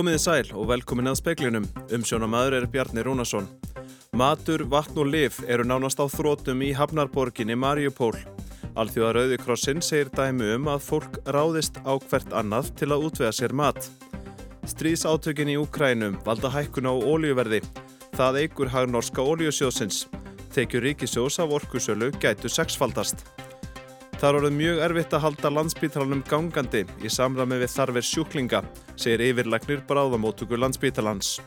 Komiði sæl og velkomin að speiklinum. Umsjónamaður er Bjarni Rúnarsson. Matur, vatn og liv eru nánast á þrótum í Hafnarborginni Mariupól. Alþjóða Rauðikrossin segir dæmi um að fólk ráðist á hvert annað til að útvega sér mat. Stríðsátökin í Ukrænum valda hækkun á ólíuverði. Það eigur hag norska ólíusjóðsins. Tekjur ríkisjós af orkusölu gætu sexfaldast. Það er orðið mjög erfitt að halda landsbítalanum gangandi í samræmi við þarfir sjúklinga, segir yfirlegnir bráðamótugu landsbítalans.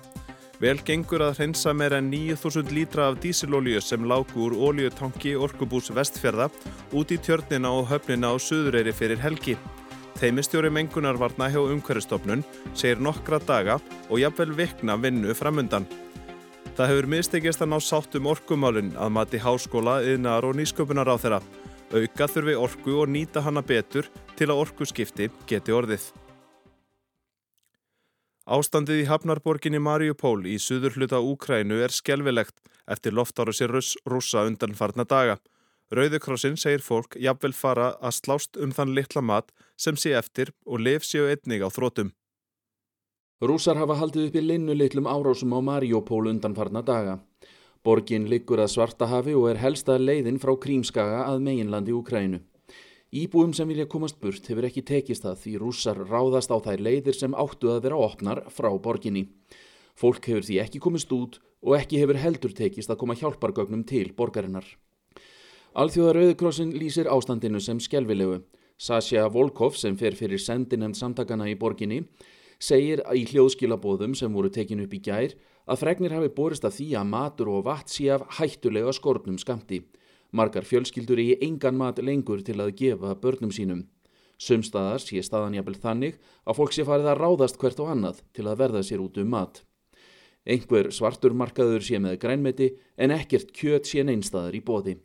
Vel gengur að hreinsa meira en 9000 lítra af dísilolíu sem lágu úr olíutanki Orkubús Vestfjörða út í tjörnina og höfnina á Suðureyri fyrir helgi. Teimistjóri mengunarvarna hjá umhverfstofnun segir nokkra daga og jafnvel vikna vinnu framundan. Það hefur mistekist að ná sátt um orkumálun að mati háskóla, yðnar og nýsköpunar á þeirra. Auka þurfi orku og nýta hana betur til að orkuskipti geti orðið. Ástandið í Hafnarborginni Mariupól í suður hluta Úkrænu er skelvilegt eftir loftáru sér rúsa undan farna daga. Rauðukrossin segir fólk jafnvel fara að slást um þann litla mat sem sé eftir og lef séu einnig á þrótum. Rúsar hafa haldið upp í linnu litlum árásum á Mariupól undan farna daga. Borgin liggur að Svartahafi og er helsta leiðin frá Krímskaga að meginlandi Úkrænu. Íbúum sem vilja komast burt hefur ekki tekist það því rússar ráðast á þær leiðir sem áttu að vera opnar frá borginni. Fólk hefur því ekki komist út og ekki hefur heldur tekist að koma hjálpargögnum til borgarinnar. Alþjóðar Rauðkrossin lýsir ástandinu sem skjelvilegu. Sasja Volkov sem fer fyrir sendinend samtakana í borginni segir í hljóðskilabóðum sem voru tekin upp í gær að fregnir hafi borist af því að matur og vat sé af hættulega skortnum skamti. Margar fjölskyldur í engan mat lengur til að gefa börnum sínum. Sumstaðar sé staðanjabel þannig að fólk sé farið að ráðast hvert og annað til að verða sér út um mat. Einhver svartur markaður sé með grænmeti en ekkert kjöt sé neinstaðar í bóði.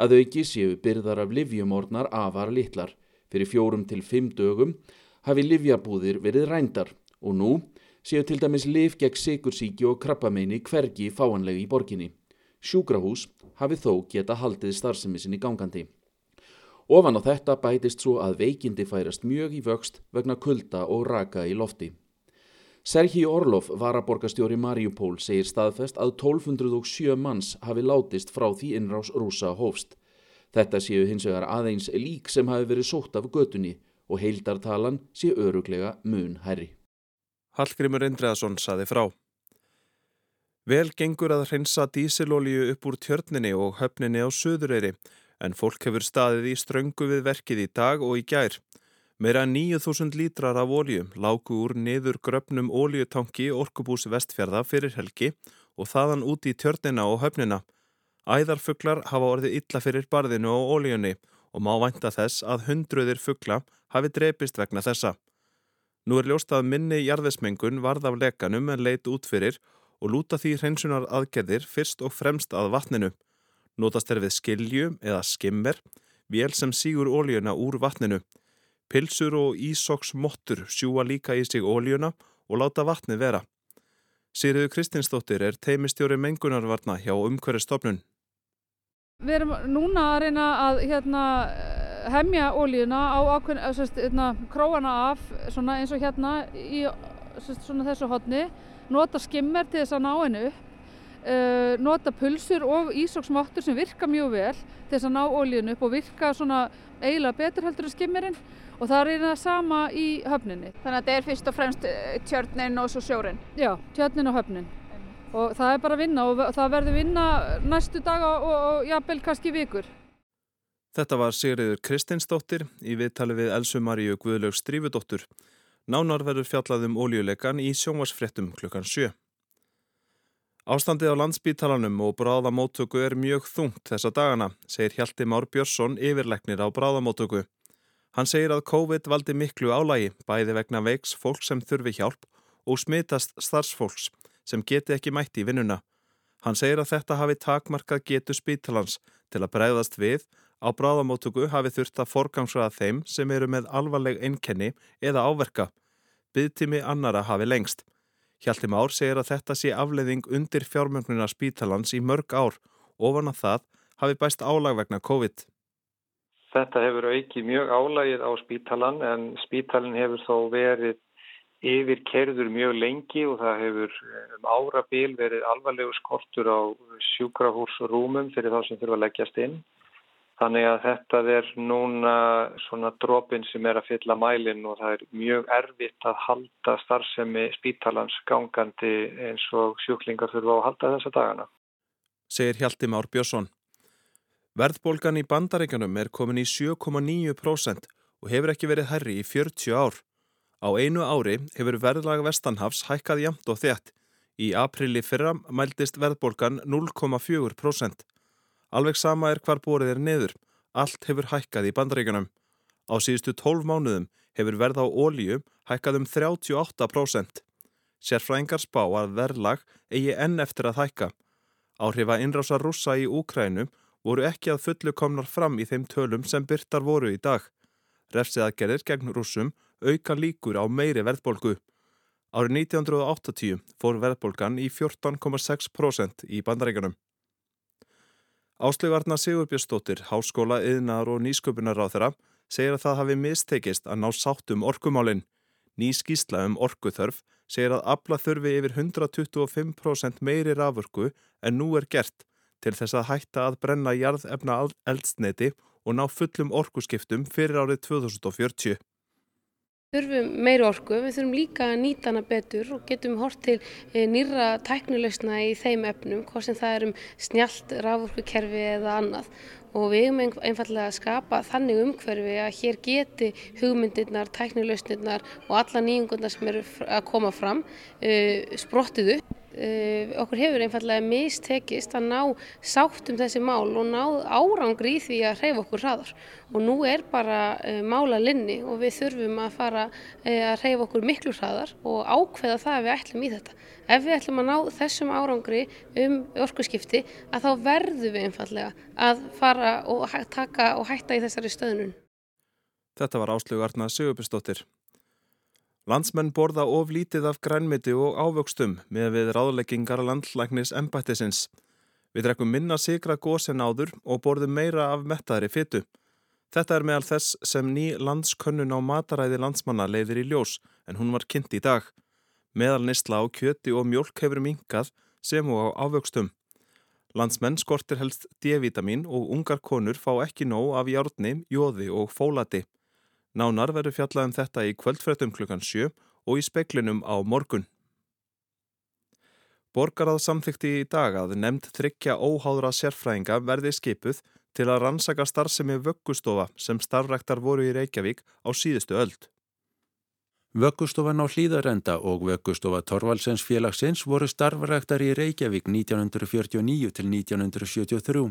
Að auki séu byrðar af livjumornar afar litlar. Fyrir fjórum til fimm dögum hafi livjabúðir verið rændar og nú séu til dæmis liv gegn sikursíki og krabbameini hvergi fáanlegi í borginni. Sjúkrahús hafi þó geta haldið starfsemi sinni gangandi. Ofan á þetta bætist svo að veikindi færast mjög í vöxt vegna kulda og raka í lofti. Sergi Orlof, varaborgastjóri Mariupól, segir staðfest að 1207 manns hafi látist frá því innrás rúsa hófst. Þetta séu hins vegar aðeins lík sem hafi verið sótt af götunni og heildartalan sé öruglega mun herri. Hallgrimur Indreðarsson saði frá. Vel gengur að hreinsa dísilolíu upp úr tjörninni og höfninni á söðureyri en fólk hefur staðið í ströngu við verkið í dag og í gær. Meira 9000 lítrar af ólíu lágu úr niður gröfnum ólíutanki Orkubús vestfjörða fyrir helgi og þaðan út í tjörnina og höfnina. Æðarfuglar hafa orðið illa fyrir barðinu og ólíunni og má vænta þess að hundruðir fugla hafi drepist vegna þessa. Nú er ljóst að minni jarðesmengun varð af lekanum en leit út fyrir og lúta því hreinsunar aðgerðir fyrst og fremst að vatninu. Notast er við skilju eða skimmer, vél sem sígur óljuna úr vatninu. Pilsur og ísoks mottur sjúa líka í sig óljuna og láta vatni vera. Sýriðu Kristinsdóttir er teimistjóri mengunarvarna hjá umhverju stofnun. Við erum núna að reyna að hérna, hemja ólíuna á ákveðin, sérst, hérna, króana af eins og hérna í sérst, þessu hodni, nota skimmer til þess að ná hennu uh, nota pulsur og ísóksmáttur sem virka mjög vel til þess að ná ólíunu upp og virka svona eiginlega betur heldur en skimmerinn og það er það sama í höfninni. Þannig að þetta er fyrst og fremst tjörnin og svo sjórin? Já, tjörnin og höfnin og það er bara að vinna og það verður vinna næstu daga og, og jafnvel kannski vikur. Þetta var Sigriður Kristinsdóttir í viðtali við Elsu Maríu Guðlaug Strífudóttur. Nánar verður fjallaðum ólíuleikan í sjónvarsfrettum klukkan 7. Ástandið á landsbítalanum og bráðamóttöku er mjög þungt þessa dagana, segir Hjalti Már Björnsson yfirleiknir á bráðamóttöku. Hann segir að COVID valdi miklu álægi, bæði vegna veiks fólk sem þurfi hjálp og smitast starfsfólks sem geti ekki mætti í vinnuna. Hann segir að þetta hafi takmarkað getu spítalans til að bregðast við á bráðamóttöku hafi þurft að forgangsraða þeim sem eru með alvarleg einkenni eða áverka. Byðtími annara hafi lengst. Hjalti Már segir að þetta sé afleiðing undir fjármögnuna spítalans í mörg ár ofan að það hafi bæst álag vegna COVID. Þetta hefur aukið mjög álagið á spítalan en spítalin hefur þó verið yfir kerður mjög lengi og það hefur um árabil verið alvarlegu skortur á sjúkrahúsrúmum fyrir þá sem þurfa að leggjast inn. Þannig að þetta er núna svona dropin sem er að fylla mælinn og það er mjög erfitt að halda starfsemi spítalans gangandi eins og sjúklingar þurfa að halda þessa dagana. Segir Hjalti Már Björnsson. Verðbólgan í bandaríkanum er komin í 7,9% og hefur ekki verið herri í 40 ár. Á einu ári hefur verðlag Vestanhafs hækkað jamt og þétt. Í aprili fyrra mæltist verðbólgan 0,4%. Alveg sama er hvar borið er neður. Allt hefur hækkað í bandaríkunum. Á síðustu 12 mánuðum hefur verð á ólíu hækkað um 38%. Sérfræðingar spá að verðlag eigi enn eftir að hækka. Áhrifa innrása rúsa í Úkrænu voru ekki að fullu komnar fram í þeim tölum sem byrtar voru í dag. Refsiðagerðir gegn rúsum auka líkur á meiri verðbólgu. Árið 1980 fór verðbólgan í 14,6% í bandaríkunum. Áslögarna Sigurbjörnsdóttir, Háskóla, Yðnar og Nýsköpunaráþara segir að það hafi mistekist að ná sátt um orkumálinn. Ný skýsla um orkuþörf segir að abla þurfi yfir 125% meiri rafurku en nú er gert til þess að hætta að brenna jarðefna eldsneiti og ná fullum orkuskiptum fyrir árið 2040 þurfum meiri orku, við þurfum líka að nýta hana betur og getum hort til eh, nýra tæknuleysna í þeim efnum, hvort sem það er um snjált raforkukerfi eða annað og við hefum einfallega að skapa þannig umhverfi að hér geti hugmyndirnar, tæknuleysnirnar og alla nýjungurnar sem eru að koma fram sprottið upp. Uh, okkur hefur einfallega mistekist að ná sátt um þessi mál og ná árangri í því að hreyfa okkur hraðar og nú er bara uh, mála linni og við þurfum að fara uh, að hreyfa okkur miklu hraðar og ákveða það að við ætlum í þetta. Ef við ætlum að ná þessum árangri um orkuskipti að þá verðum við einfallega að fara og taka og hætta í þessari stöðnun. Þetta var áslögu Arna Sigurbjörnsdóttir. Landsmenn borða of lítið af grænmiti og ávöxtum með við ráðleggingar landlæknis embættisins. Við drekkum minna sigra gósen áður og borðum meira af mettaðri fyttu. Þetta er meðal þess sem ný landskönnun á mataræði landsmanna leiðir í ljós en hún var kynnt í dag. Meðal nýstla á kjöti og mjölk hefur minkað sem og á ávöxtum. Landsmenn skortir helst D-vitamin og ungar konur fá ekki nóg af járni, jóði og fólati. Nánar verður fjallað um þetta í kvöldfréttum klukkan 7 og í speklinum á morgun. Borgarað samþykti í dag að nefnd þryggja óháðra sérfræðinga verði skipuð til að rannsaka starfsemi vöggustofa sem starfræktar voru í Reykjavík á síðustu öld. Vöggustofan á hlýðarenda og vöggustofa Torvaldsens félagsins voru starfræktar í Reykjavík 1949 til 1973.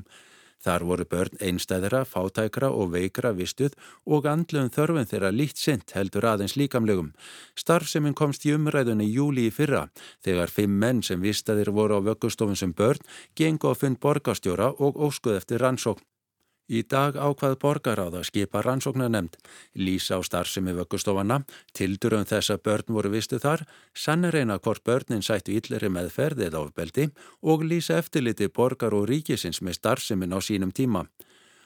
Þar voru börn einstæðra, fátækra og veikra vistuð og andluðum þörfum þeirra líkt sint heldur aðeins líkamlegum. Starfseminn komst í umræðunni júli í fyrra þegar fimm menn sem vistaðir voru á vöggustofun sem börn gengu á fund borgarstjóra og óskuð eftir rannsókn. Í dag ákvað borgaráða skipa rannsóknar nefnd, lýsa á starfsemi vöggustofana, tildurum þess að börn voru vistu þar, sannir reyna hvort börnin sættu yllri meðferð eða ofbeldi og lýsa eftirliti borgar og ríkisins með starfsemin á sínum tíma.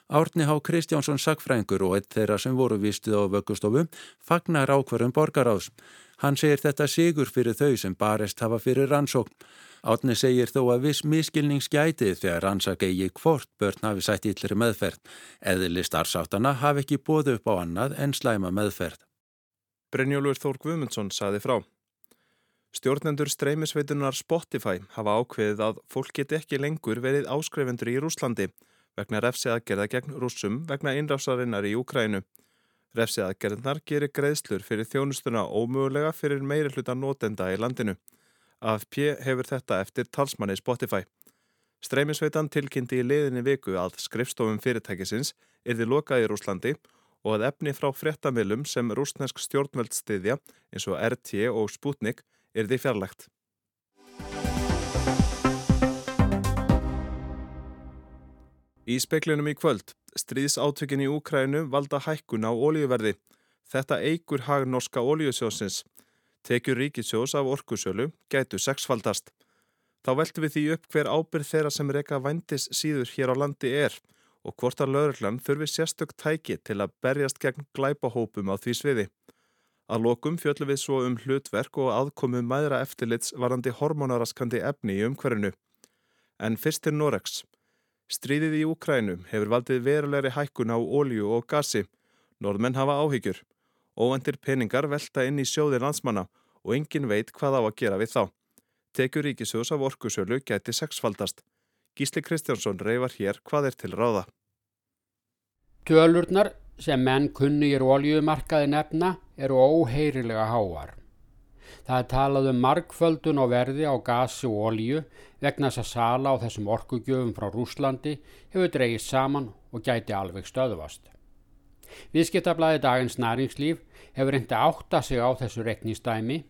Árni Há Kristjánsson sagfrængur og eitt þeirra sem voru vistuð á vöggustofu fagnar ákvarum borgaráðs. Hann segir þetta sigur fyrir þau sem barest hafa fyrir rannsókn. Átni segir þó að viss miskilningsgætið þegar rannsaka eigi hvort börn hafi sætt yllri meðferð. Eðli starfsáttana hafi ekki bóðu upp á annað en slæma meðferð. Brynjólfur Þór Guðmundsson saði frá. Stjórnendur streymisveitunar Spotify hafa ákveðið að fólk geti ekki lengur verið áskrifendur í Rúslandi vegna refsiðagerða gegn rúsum vegna innrásarinnar í Úkrænu. Refsiðagerðnar gerir greiðslur fyrir þjónustuna ómögulega fyrir meiri hluta nótenda í landinu. AFP hefur þetta eftir talsmanni Spotify. Streymisveitan tilkynnti í liðinni viku að skrifstofum fyrirtækisins erði lokað í Rúslandi og að efni frá frettamilum sem rúsnesk stjórnvöld stiðja eins og RT og Sputnik erði fjarlægt. Í speklinum í kvöld, stríðsáttökin í Úkrænu valda hækkun á ólíuverði. Þetta eigur hag norska ólíusjósins. Tekjur ríkisjós af orkusölu gætu sexfaldast. Þá veltum við því upp hver ábyrð þeirra sem reyka vændis síður hér á landi er og hvort að lauruglan þurfi sérstök tæki til að berjast gegn glæpahópum á því sviði. Að lokum fjöllum við svo um hlutverk og aðkomu mæðra eftirlits varandi hormonaraskandi efni í umhverfinu. En fyrst til Norex. Stríðið í Úkrænum hefur valdið verulegri hækkun á ólju og gasi. Norðmenn hafa áhyggjur. Óvendir peningar velta inn í sjóðir landsmanna og engin veit hvað á að gera við þá. Tekur ríkisjóðs af orkusölu gæti sexfaldast. Gísli Kristjánsson reyfar hér hvað er til ráða. Tölurnar sem menn kunnugir oljumarkaði nefna eru óheirilega háar. Það er talað um markföldun og verði á gasi og olju vegna þess að sala á þessum orkugjöfum frá Rúslandi hefur dreyist saman og gæti alveg stöðvast. Viðskiptablaði dagins næringslíf hefur reyndi átta sig á þessu reknistæmi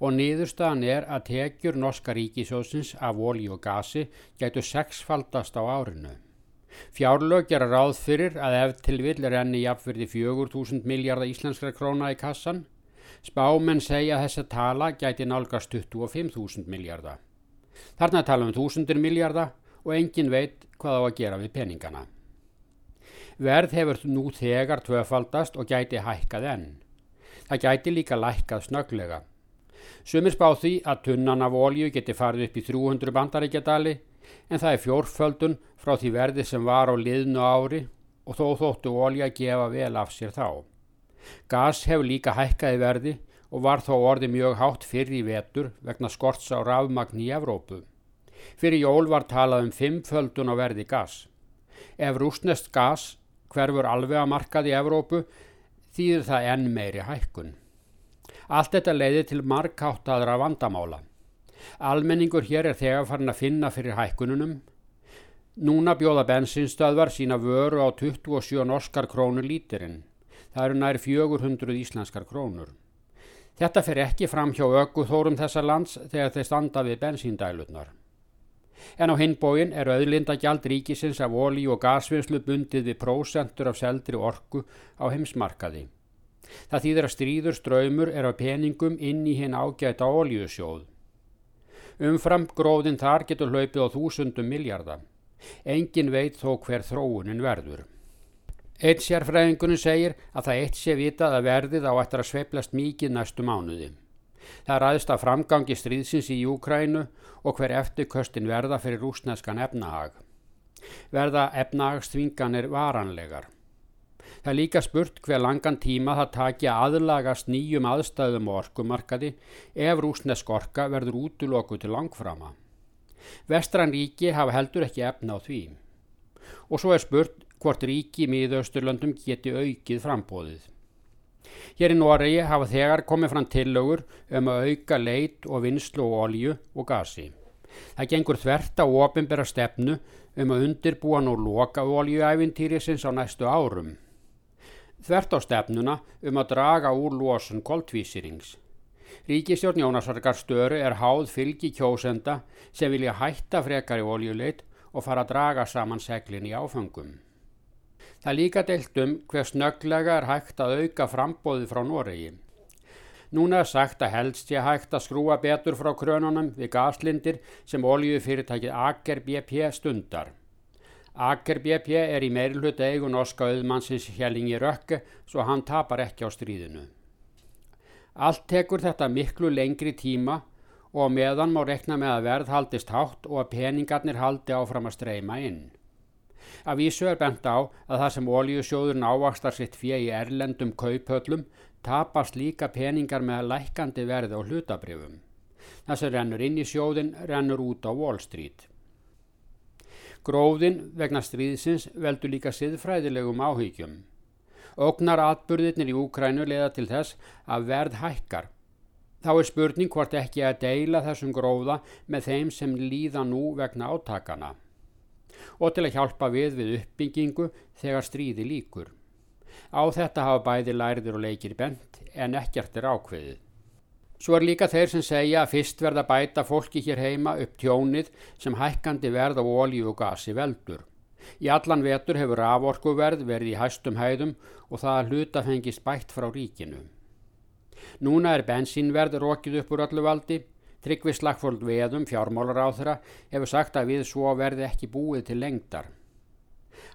og niðurstaðan er að tekjur norska ríkisjóðsins af olju og gasi gætu sexfaldast á árinu. Fjárlög gera ráð fyrir að ef til vill er enni jafnverði 4.000 miljardar íslenskra króna í kassan. Spámenn segja að þessa tala gæti nálgast 25.000 miljardar. Þarna tala um þúsundir miljardar og engin veit hvað á að gera við peningana. Verð hefur nú þegar tvöfaldast og gæti hækkað enn. Það gæti líka lækkað snöglega. Sumir spá því að tunnan af ólju geti farið upp í 300 bandaríkjadali en það er fjórföldun frá því verði sem var á liðnu ári og þó þóttu ólja gefa vel af sér þá. Gas hefur líka hækkaði verði og var þó orði mjög hátt fyrir í vetur vegna skorts á rafmagn í Evrópu. Fyrir jól var talað um fimmföldun á verði gas. Ef rúsnest gas hverfur alveg að markað í Evrópu þýðir það enn meiri hækkun. Allt þetta leiði til markáttaðra vandamála. Almenningur hér er þegar farin að finna fyrir hækkununum. Núna bjóða bensinstöðvar sína vöru á 27 norskar krónur lítirinn. Það eru nær 400 íslenskar krónur. Þetta fer ekki fram hjá ögguþórum þessa lands þegar þeir standa við bensíndælutnar. En á hinbóin er auðlindagjald ríkisins af ólí og gasvinnslu bundið við prósentur af seldri orku á heimsmarkaði. Það þýðir að stríður ströymur er á peningum inn í hinn ágæta ólíusjóð. Umfram gróðin þar getur hlaupið á þúsundum miljardar. Engin veit þó hver þróunin verður. Eitt sérfræðingunum segir að það eitt sé vitað að verðið á eftir að sveiplast mikið næstu mánuði. Það ræðist að framgangi stríðsins í Júkrænu og hver eftirköstin verða fyrir rúsneskan efnahag. Verða efnahagsþvinganir varanlegar. Það er líka spurt hver langan tíma það taki að aðlagast nýjum aðstæðum og orkumarkaði ef rúsnesk orka verður útloku til langframa. Vestran ríki hafa heldur ekki efna á því. Og svo er spurt hvort ríki miðausturlöndum geti aukið frambóðið. Hér í Noregi hafa þegar komið fram tillögur um að auka leit og vinslu og olju og gasi. Það gengur þvert á ofinbera stefnu um að undirbúa nú loka oljuæfintýrisins á næstu árum þvert á stefnuna um að draga úr losun koltvísirings. Ríkistjórn Jónasarkar störu er háð fylgi kjósenda sem vilja hætta frekar í oljuleit og fara að draga saman seglin í áfengum. Það líka deilt um hver snögglega er hægt að auka frambóði frá Noregi. Núna er sagt að helst sé hægt að skrúa betur frá krönunum við gaslindir sem oljufyrirtækið Aker BP stundar. Aker BP er í meirluta eigu norska auðmannsins Hjellingi Rökke svo hann tapar ekki á stríðinu. Allt tekur þetta miklu lengri tíma og meðan má rekna með að verð haldist hátt og að peningarnir haldi áfram að streyma inn. Af vísu er bent á að það sem oljusjóðurinn ávakstar sitt fyrir í erlendum kaupöllum tapast líka peningar með lækandi verði á hlutabrifum. Það sem rennur inn í sjóðin rennur út á Wall Street. Gróðin vegna stríðsins veldur líka siðfræðilegum áhyggjum. Ógnar atbyrðirnir í Úkrænu leða til þess að verð hækkar. Þá er spurning hvort ekki að deila þessum gróða með þeim sem líða nú vegna átakana og til að hjálpa við við uppbyggingu þegar stríði líkur. Á þetta hafa bæði lærður og leikir bent en ekkert er ákveðið. Svo er líka þeir sem segja að fyrst verða bæta fólki hér heima upp tjónið sem hækkandi verð á ólíu og gasi veldur. Í allan vetur hefur raforkuverð verið í hæstum hæðum og það hluta fengist bætt frá ríkinu. Núna er bensínverð rokið upp úr öllu valdi. Tryggvi Slagfóld Veðum, fjármálar á þeirra, hefur sagt að við svo verði ekki búið til lengdar.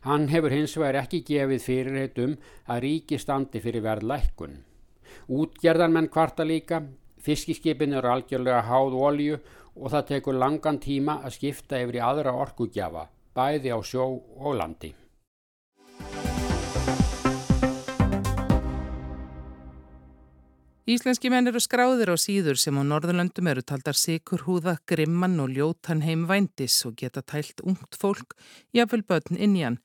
Hann hefur hins vegar ekki gefið fyrirheit um að ríki standi fyrir verðlækkun. Útgerðarmenn kvarta líka, fiskiskipin eru algjörlega háð olju og það tekur langan tíma að skipta yfir í aðra orkugjafa, bæði á sjó og landi. Íslenski menn eru skráðir á síður sem á Norðurlöndum eru taldar sikur húða, grimman og ljótan heim vændis og geta tælt ungt fólk, jáfnvel börn inn í hann.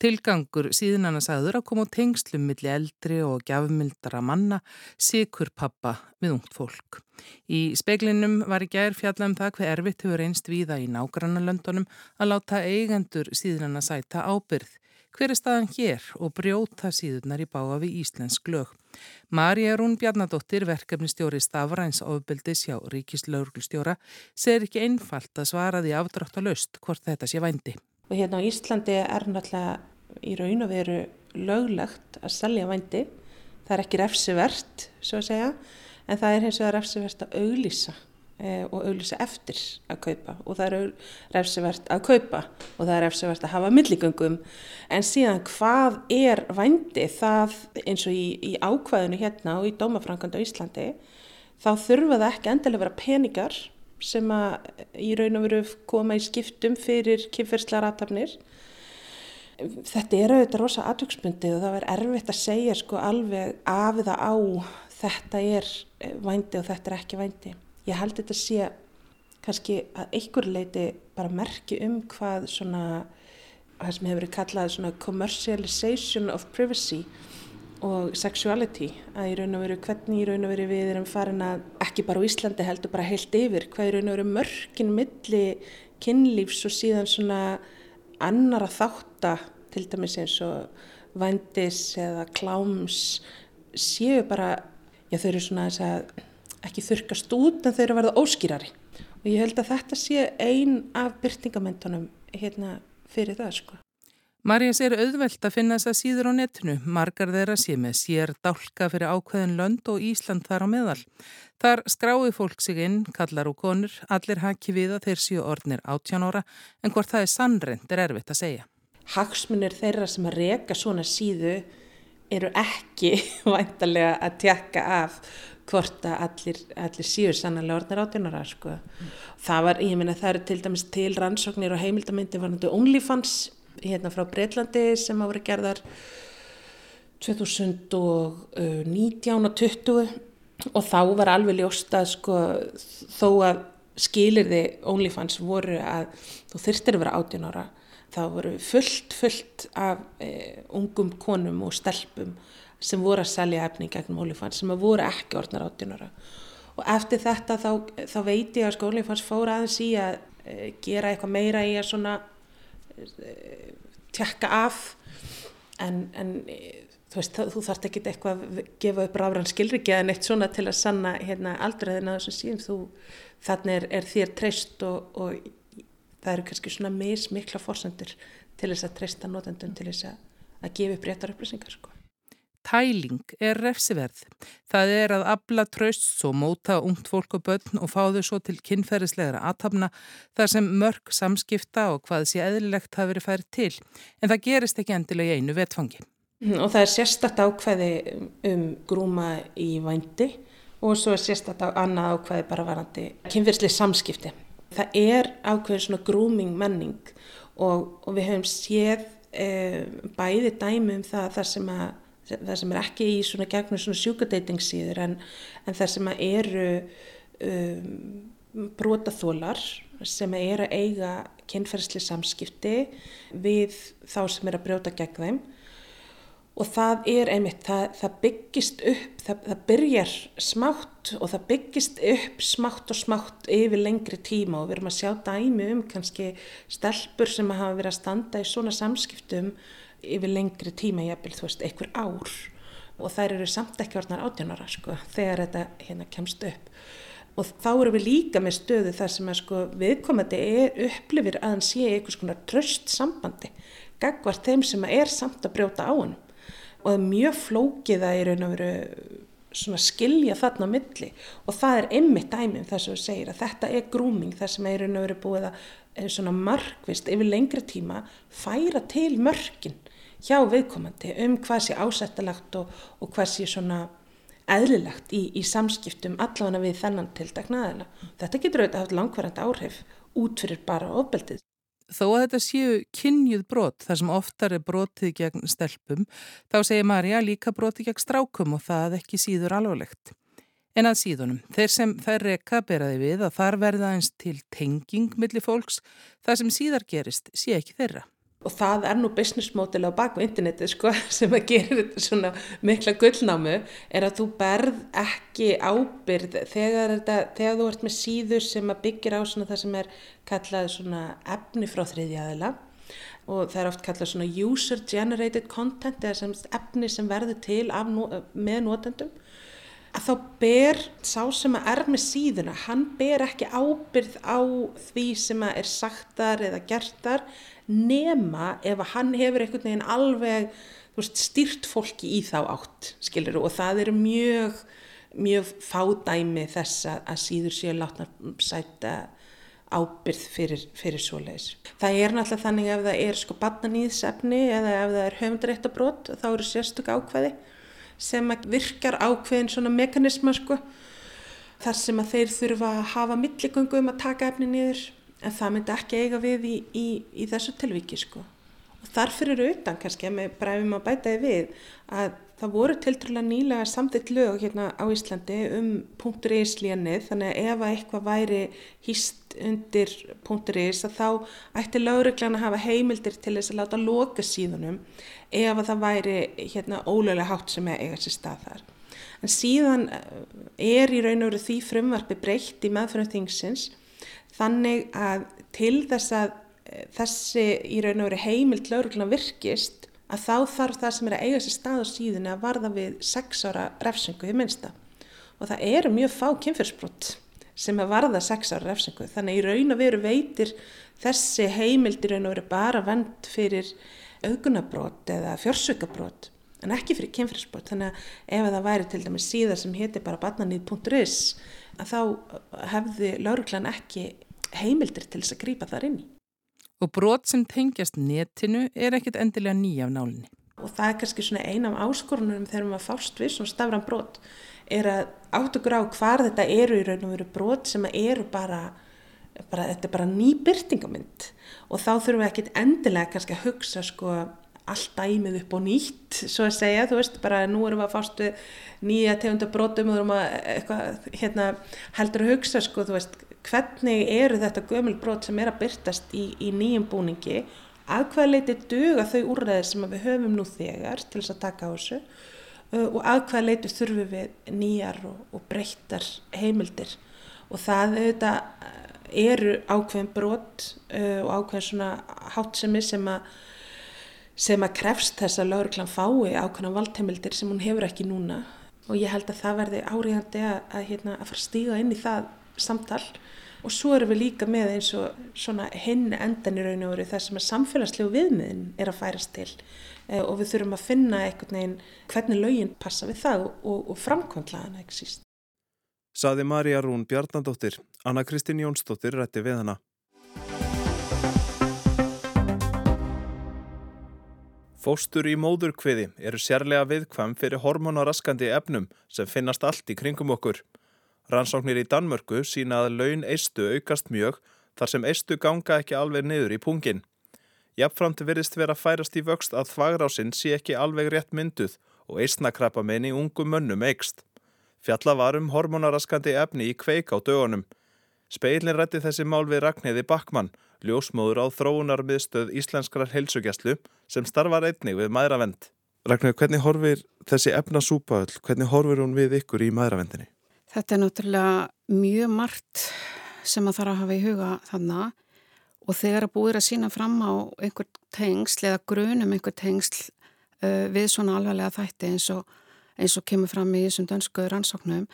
Tilgangur síðan að sagður að koma á tengslum millir eldri og gjafmildara manna, sikur pappa við ungt fólk. Í speklinum var í gær fjalla um það hver erfitt hefur einst viða í nágrannalöndunum að láta eigendur síðan að sæta ábyrð. Hver er staðan hér og brjóta síðunar í báa við Íslensk lög? Marja Rún Bjarnadóttir, verkefnistjóri Stafræns ofbeldis hjá Ríkislauglustjóra, segir ekki einfalt að svara því afdrátt að löst hvort þetta sé vændi. Og hérna á Íslandi er náttúrulega í raun og veru löglegt að selja vændi. Það er ekki refsivert, svo að segja, en það er hins vegar refsivert að auglýsa Eh, og auðvisa eftir að kaupa. Og það er refsivert að kaupa og það er refsivert að hafa milligöngum. En síðan hvað er vændi? Það eins og í, í ákvæðinu hérna og í dómafrankandi á Íslandi þá þurfa það ekki endilega vera peningar sem að í raun og veru koma í skiptum fyrir kynferðslega ratafnir þetta er auðvitað rosa aðtöksmyndið og það er erfitt að segja sko alveg af eða á þetta er vændi og þetta er ekki vændi ég held þetta sé kannski að einhver leiti bara merki um hvað svona það sem hefur verið kallað svona commercialization of privacy og sexuality að í raun og veru hvernig í raun og veru við erum farin að ekki bara á Íslandi heldur bara heilt yfir hvað í raun og veru mörkin milli kynlífs og síðan svona annara þátta til dæmis eins og vandis eða kláms séu bara, já þau eru svona þess að ekki þurkast út en þau eru að verða óskýrari og ég held að þetta sé ein af byrtingamendunum hérna fyrir það sko. Marja sér auðvelt að finna þess að síður á netinu, margar þeirra sé með sér dálka fyrir ákveðin lönd og Ísland þar á meðal. Þar skrái fólk sig inn, kallar og konur, allir haki við að þeir séu orðnir 18 ára en hvort það er sannrend er erfitt að segja. Hagsmunir þeirra sem að reka svona síðu eru ekki væntalega að tjekka af hvort að allir, allir síður sannlega orðnar átjónara sko. Mm. það var, ég minna það eru til dæmis til rannsóknir og heimildamindi varandi OnlyFans hérna frá Breitlandi sem á verið gerðar 2019 og 20 og þá var alveg ljósta sko, þó að skilir þið OnlyFans voru að þú þurftir að vera átjónara þá voru fullt fullt af eh, ungum konum og stelpum sem voru að selja efni gegnum OnlyFans sem voru ekki orðnar áttunara og eftir þetta þá, þá veit ég að sko OnlyFans fór aðeins í að e, gera eitthvað meira í að svona e, tjekka af. En, en e, þú veist þú þarft ekki eitthvað að gefa upp ráðrann skilriki eða neitt svona til að sanna hérna, aldrei þessum síðan. Þú þannig er, er þér treyst og, og það eru kannski svona mismikla fórsendur til þess að treysta notendun til þess að, að gefa upp réttar upplýsingar sko Tæling er refsiverð. Það er að abla trösts og móta ungt fólk og börn og fá þau svo til kynferðislegra aðtapna þar sem mörg samskipta og hvað sé eðlilegt hafi verið færið til. En það gerist ekki endilega í einu vetfangi. Og það er sérstatt ákveði um grúma í vændi og svo er sérstatt á annað ákveði bara varandi kynferðislega samskipti. Það er ákveði svona grúming menning og, og við höfum séð e, bæði dæmi um það þar sem að það sem er ekki í svona gegnum svona sjúkadeitingssíður en, en það sem eru um, brotaþólar sem eru að eiga kynferðsli samskipti við þá sem er að brjóta gegn þeim. Og það er einmitt, það, það byggist upp, það, það byrjar smátt og það byggist upp smátt og smátt yfir lengri tíma og við erum að sjá dæmi um kannski stelpur sem hafa verið að standa í svona samskiptum yfir lengri tíma jafnvel, þú veist, einhver ár. Og þær eru samt ekki orðnar átjónara sko, þegar þetta hérna kemst upp. Og þá eru við líka með stöðu þar sem að sko viðkomandi er upplifir að hann sé einhvers konar tröst sambandi gagvart þeim sem er samt að brjóta á hann og það er mjög flókið að í raun og veru svona skilja þarna á milli. Og það er einmitt dæmið þar sem þú segir að þetta er grúming þar sem er raun og veru búið að eh, svona markvist yfir lengri tíma færa til mörkin hjá viðkomandi um hvað sé ásættalagt og, og hvað sé svona eðlilegt í, í samskiptum allavega við þennan tildekna aðeila. Þetta getur auðvitað haft langvarandi áhrif út fyrir bara ofbeldið. Þó að þetta séu kynjuð brot þar sem oftar er brotið gegn stelpum, þá segir Marja líka brotið gegn strákum og það ekki síður alvarlegt. En að síðunum, þeir sem þær reyka beraði við að þar verða eins til tenging millir fólks, það sem síðar gerist sé ekki þeirra og það er nú business model á baku interneti sko sem að gera þetta svona mikla gullnámu er að þú berð ekki ábyrð þegar, þetta, þegar þú ert með síður sem að byggja á svona það sem er kallað svona efni frá þriðjaðila og það er oft kallað svona user generated content eða sem efni sem verður til af, með notendum. Að þá ber sá sem að er með síðuna, hann ber ekki ábyrð á því sem að er sagtar eða gertar nema ef hann hefur einhvern veginn alveg veist, styrt fólki í þá átt skilur og það eru mjög mjög fádæmi þess að síður séu látna sæta ábyrð fyrir, fyrir svoleiðis. Það er náttúrulega þannig ef það er sko batnaníðsefni eða ef það er höfundrættabrót þá eru sérstök ákveði sem virkar ákveðin svona mekanisma sko þar sem að þeir þurfa að hafa milligöngu um að taka efni niður en það myndi ekki eiga við í, í, í þessu tilviki sko og þarfir eru utan kannski að með bræfum að bætaði við að það voru tiltrúlega nýlega samtitt lög hérna á Íslandi um .is lénið þannig að ef að eitthvað væri hýst undir .is að þá ætti lögreglan að hafa heimildir til þess að láta loka síðunum ef að það væri hérna ólögulega hátt sem eiga sér stað þar. En síðan eh, er í raun og veru því frumvarfi breytt í meðfram þingsins þannig að til þess að eh, þessi í raun og veru heimild lauruglan virkist að þá þarf það sem er að eiga sér stað á síðan að varða við sex ára refsingu í minnsta. Og það eru mjög fá kynfyrsbrott sem að varða sex ára refsingu þannig í raun og veru veitir þessi heimild í raun og veru bara vend fyrir augunabrót eða fjörsökabrót en ekki fyrir kynfyrirsbrot þannig að ef það væri til dæmis síðar sem hétti bara barnanýð.is að þá hefði lauruglan ekki heimildir til þess að grýpa þar inn í. Og brot sem tengjast netinu er ekkit endilega nýja af nálinni. Og það er kannski svona eina af áskorunum þegar maður fást við svona stafran brot er að átt okkur á hvar þetta eru í raun og veru brot sem eru bara, bara þetta er bara ný byrtingamind og þá þurfum við ekkit endilega kannski að hugsa sko allt dæmið upp og nýtt svo að segja, þú veist, bara nú erum við að fástu nýja tegunda brotum og erum að eitthvað, hérna, heldur að hugsa sko, þú veist, hvernig eru þetta gömul brot sem er að byrtast í, í nýjum búningi, að hvað leiti duga þau úrræðir sem við höfum nú þegar til þess að taka á þessu? Og að hvað leiti þurfum við nýjar og, og breyttar heimildir? Og það auðvitað eru ákveðin brot uh, og ákveðin svona hátsemi sem að sem að krefst þess að lauruglan fái ákveðin valdheimildir sem hún hefur ekki núna og ég held að það verði áriðandi að, að, hérna, að fara að stíga inn í það samtal og svo erum við líka með eins og svona hinn endan í raun og veru þar sem að samfélagslegu viðmiðin er að færast til uh, og við þurfum að finna einhvern veginn hvernig laugin passa við það og, og, og framkvæmla hana ekki síst. Saði Marja Rún Bjarnandóttir. Anna Kristín Jónsdóttir rætti við hana. Fóstur í móðurkviði eru sérlega viðkvæm fyrir hormonaraskandi efnum sem finnast allt í kringum okkur. Rannsóknir í Danmörku sína að laun eistu aukast mjög þar sem eistu ganga ekki alveg niður í pungin. Jafnframt verðist vera færast í vöxt að þvagrásinn sé ekki alveg rétt mynduð og eistnakrappa meini ungum mönnum eikst. Fjalla var um hormonaraskandi efni í kveik á dögunum. Speilin rætti þessi mál við Ragnhiði Backmann, ljósmóður á þróunarmiðstöð Íslenskrar heilsugjastlu sem starfar einnig við maðuravend. Ragnhiði, hvernig horfir þessi efnasúpaöll, hvernig horfir hún við ykkur í maðuravendinni? Þetta er náttúrulega mjög margt sem að þarf að hafa í huga þannig og þegar að búið að sína fram á einhver tengsl eða grunum einhver tengsl uh, við svona alvarlega þætti eins og eins og kemur fram í þessum dönsku rannsóknum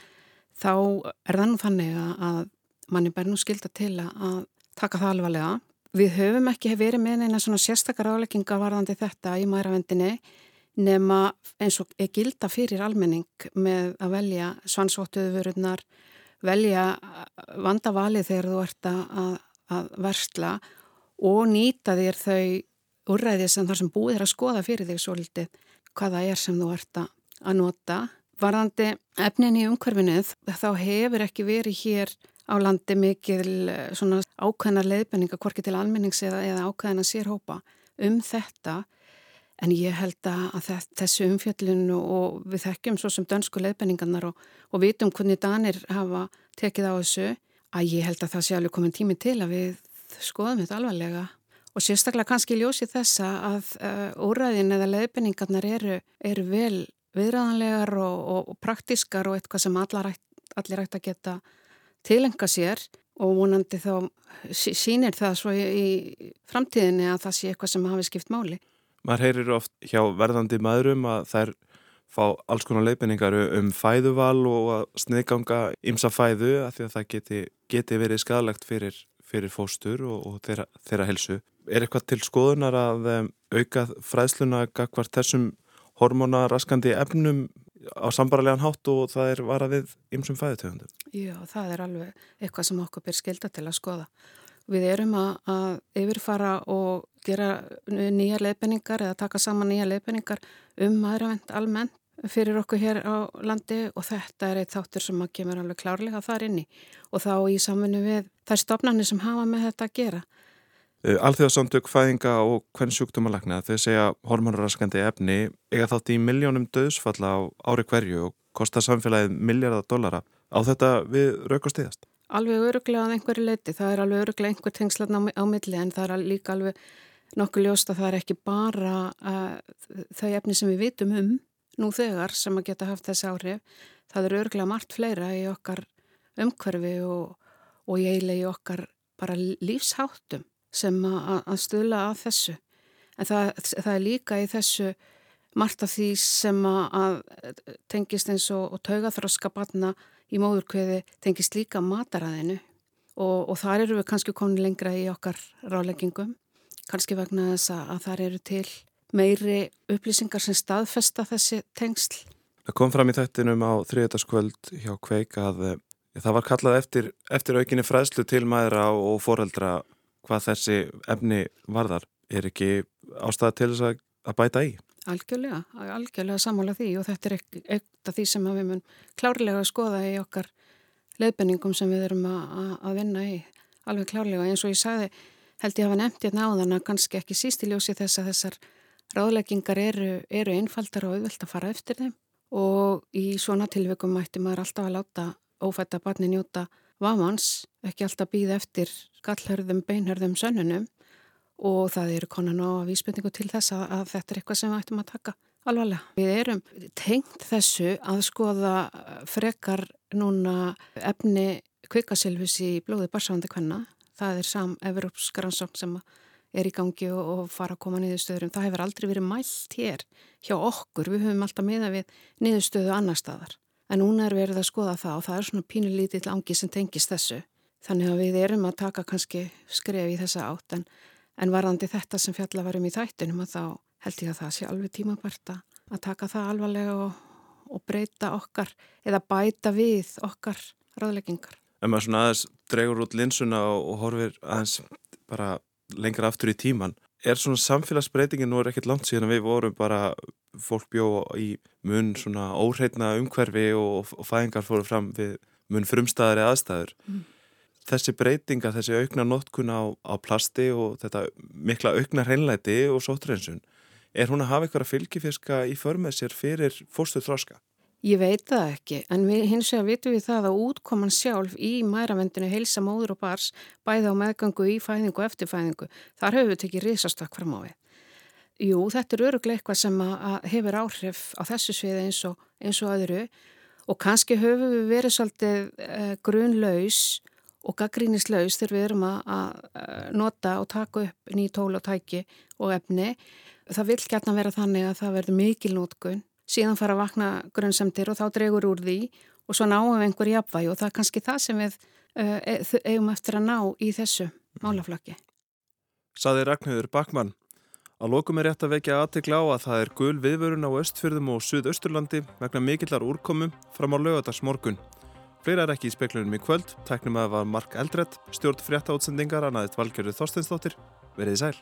þá er þannig að manni bær nú skilda til að taka það alvarlega. Við höfum ekki verið með neina svona sérstakar álegginga varðandi þetta í mæravendinni nema eins og er gilda fyrir almenning með að velja svansvottuðu vörurnar, velja vandavalið þegar þú ert að, að versla og nýta þér þau úrræðið sem þar sem búið er að skoða fyrir þig svolítið hvaða er sem þú ert að nota varðandi efnin í umhverfinu þá hefur ekki verið hér á landi mikil eh, svona ákveðna leiðbenninga, hvorki til almennings eða, eða ákveðna sérhópa um þetta. En ég held að þessu umfjöllun og við þekkjum svo sem dönsku leiðbenningarnar og, og vitum hvernig danir hafa tekið á þessu að ég held að það sé alveg komin tími til að við skoðum þetta alvarlega. Og sérstaklega kannski ljósi þessa að uh, úræðin eða leiðbenningarnar eru, eru vel viðræðanlegar og, og, og praktískar og eitthvað sem allir ætti að geta tilenga sér og vonandi þá sínir það svo í, framtíðinni að það sé eitthvað sem hafi skipt máli. Maður heyrir oft hjá verðandi maðurum að þær fá alls konar leifinningar um fæðuval og að sniðganga ymsa fæðu að því að það geti, geti verið skadalegt fyrir, fyrir fóstur og, og þeirra, þeirra helsu. Er eitthvað til skoðunar að um, auka fræðsluna gagvart þessum hormonaraskandi efnum á sambarlegan hátt og það er varað við ymsum fæðutöfundum. Já, það er alveg eitthvað sem okkur ber skilda til að skoða. Við erum að, að yfirfara og gera nýja leifinningar eða taka saman nýja leifinningar um aðravend almennt fyrir okkur hér á landi og þetta er eitt þáttur sem kemur alveg klárlega þar inni og þá í samfunnu við þær stopnarnir sem hafa með þetta að gera. Eh, Alþjóðsandök fæðinga og hvern sjúkdómalagna þau segja hormonraskandi efni eiga þátt í miljónum döðsfalla á ári hverju og kostar samfélagið miljardar dollara. Á þetta við raukast íðast? Alveg öruglega að einhverju leiti. Það er alveg öruglega einhver tengslatna á, milli en það er líka alveg nokkuð ljóst að það er ekki bara uh, þau efni sem við vitum um nú þegar sem að geta haft þessi áhrif. Það er öruglega margt fleira í okkar umhverfi og, og í eiginlega í okkar bara lífsháttum sem að stuðla að þessu. En það, það er líka í þessu margt af því sem að tengist eins og, og taugaþróska batna í móðurkveði tengist líka mataræðinu og, og þar eru við kannski komin lengra í okkar ráleggingum, kannski vegna þess að þar eru til meiri upplýsingar sem staðfesta þessi tengsl. Það kom fram í þættinum á þriðdaskvöld hjá Kveik að eh, það var kallað eftir, eftir aukinni fræðslu til mæðra og foreldra hvað þessi efni varðar. Er ekki ástæða til þess að, að bæta í? Algjörlega, algjörlega samála því og þetta er eitt af því sem við mun klárlega að skoða í okkar leifbenningum sem við erum að, að vinna í alveg klárlega. Eins og ég sagði held ég hafa nefnt hérna á þann að kannski ekki síst í ljósi þess að þessar ráðleggingar eru, eru einfaldar og auðvelt að fara eftir þeim. Og í svona tilveikum mætti maður alltaf að láta ófætta barni njóta vamans, ekki alltaf býð eftir gallhörðum, beinhörðum sönnunum og það eru konan á vísbendingu til þess að, að þetta er eitthvað sem við ættum að taka alvarlega. Við erum tengt þessu að skoða frekar núna efni kvikasilfus í blóði barsafandi kvenna. Það er sam Evrópsk rannsókn sem er í gangi og, fara að koma niðurstöður. Það hefur aldrei verið mælt hér hjá okkur. Við höfum alltaf miða við niðurstöðu annar staðar. En núna er verið að skoða það og það er svona pínulítið langi sem tengist þessu. Þannig að við erum að taka kannski skref í þessa átt en, en varðandi þetta sem fjalla varum í þættinum að þá held ég að það sé alveg tímabært að taka það alvarlega og, og breyta okkar eða bæta við okkar ráðleggingar. En maður svona aðeins dregur út linsuna og, horfir aðeins bara lengra aftur í tíman. Er svona samfélagsbreytingin nú er ekkert langt síðan að við vorum bara fólk bjó í mun svona óhreitna umhverfi og, og fæðingar fóru fram við mun frumstæðari aðstæður. Mm. Þessi breytinga, þessi aukna notkun á, á plasti og þetta mikla aukna hreinleiti og sótrensun, er hún að hafa eitthvað fylgifiska í förmið sér fyrir fórstuð þróska? Ég veit það ekki, en við, hins vegar vitum við það að útkoman sjálf í mæravendinu heilsa móður og bars bæði á meðgangu í fæðingu og eftirfæðingu, þar höfum við tekið risastakk fram á við. Jú, þetta er öruglega eitthvað sem hefur áhrif á þessu sviði eins og, eins og öðru og kannski höfum við verið svolítið uh, grunlaus og gaggrínislaus þegar við erum að, að nota og taka upp ný tól og tæki og efni. Það vil gætna vera þannig að það verður mikil nótkun, síðan fara að vakna grunnsemtir og þá dregur úr því og svo náum við einhver jafnvægi og það er kannski það sem við uh, eigum eftir að ná í þessu málaflöki. Saði Ragnhjóður Bakmann. Að lokum er rétt að vekja aðtegla á að það er gul viðvörun á östfyrðum og suðausturlandi vegna mikillar úrkomu fram á lögadags morgun. Fleira er ekki í speklunum í kvöld, tæknum að það var Mark Eldredd, stjórn frétta átsendingar, anaðið Valgerður Þorsteinsdóttir. Verðið sæl.